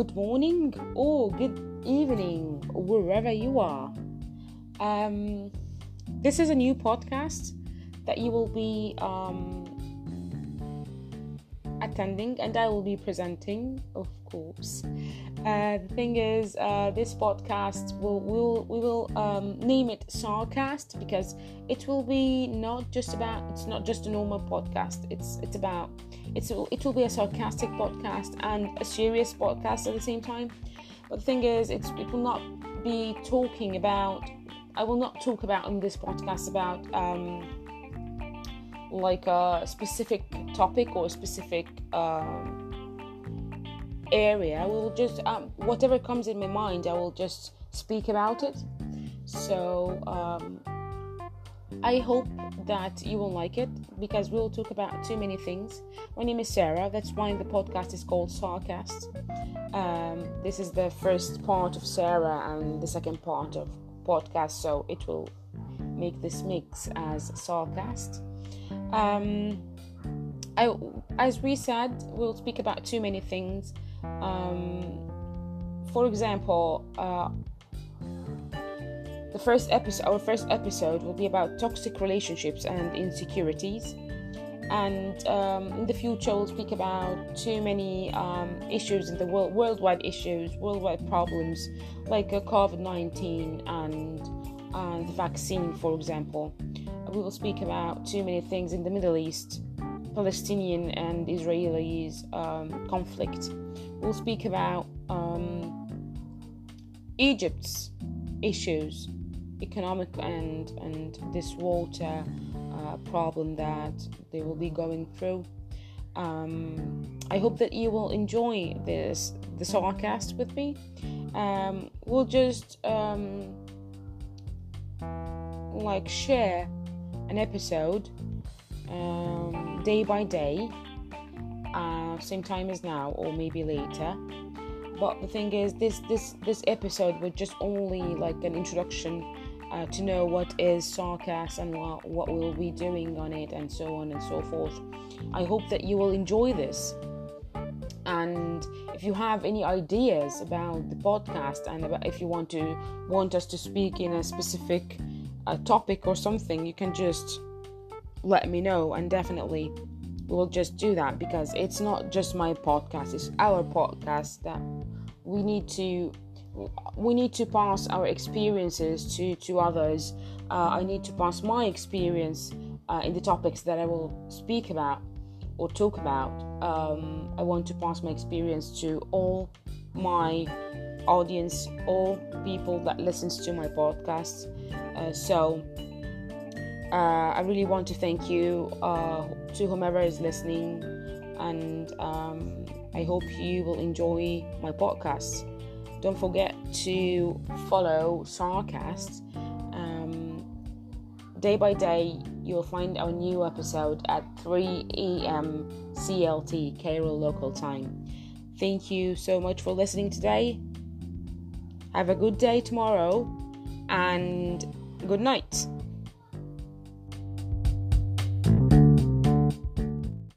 good morning or good evening, wherever you are. Um, this is a new podcast that you will be um, attending, and I will be presenting, of course. Uh, the thing is, uh, this podcast will will we will um, name it Sarcast because it will be not just about it's not just a normal podcast. It's it's about it's it will be a sarcastic podcast and a serious podcast at the same time. But the thing is, it's it will not be talking about. I will not talk about in this podcast about um, like a specific topic or a specific. Um, area i will just um, whatever comes in my mind i will just speak about it. So um, i hope that you will like it because we'll talk about too many things. My name is sarah. That's why the podcast is called sarcast. Um, this is the first part of sarah and the second part of podcast so it will make this mix as sarcast. Um, I, as we said we'll speak about too many things um, for example, uh, the first episode, our first episode, will be about toxic relationships and insecurities. And um, in the future, we'll speak about too many um, issues in the world, worldwide issues, worldwide problems, like uh, COVID 19 and, and the vaccine, for example. We will speak about too many things in the Middle East, Palestinian and Israelis um, conflict we'll speak about um, Egypt's issues, economic and and this water uh, problem that they will be going through. Um, I hope that you will enjoy this the sarcast with me. Um, we'll just um, like share an episode um, day by day uh, same time as now or maybe later. But the thing is this this this episode was just only like an introduction uh, to know what is sarcast and what, what we'll be doing on it and so on and so forth. I hope that you will enjoy this. And if you have any ideas about the podcast and about if you want to want us to speak in a specific uh, topic or something you can just let me know and definitely we'll just do that because it's not just my podcast it's our podcast that we need to we need to pass our experiences to to others. Uh, i need to pass my experience uh, in the topics that i will speak about or talk about. Um, i want to pass my experience to all my audience all people that listens to my podcast. Uh, so uh, I really want to thank you uh, to whomever is listening, and um, I hope you will enjoy my podcast. Don't forget to follow Sarcast. Um, day by day, you will find our new episode at 3 a.m. CLT, Cairo local time. Thank you so much for listening today. Have a good day tomorrow, and good night.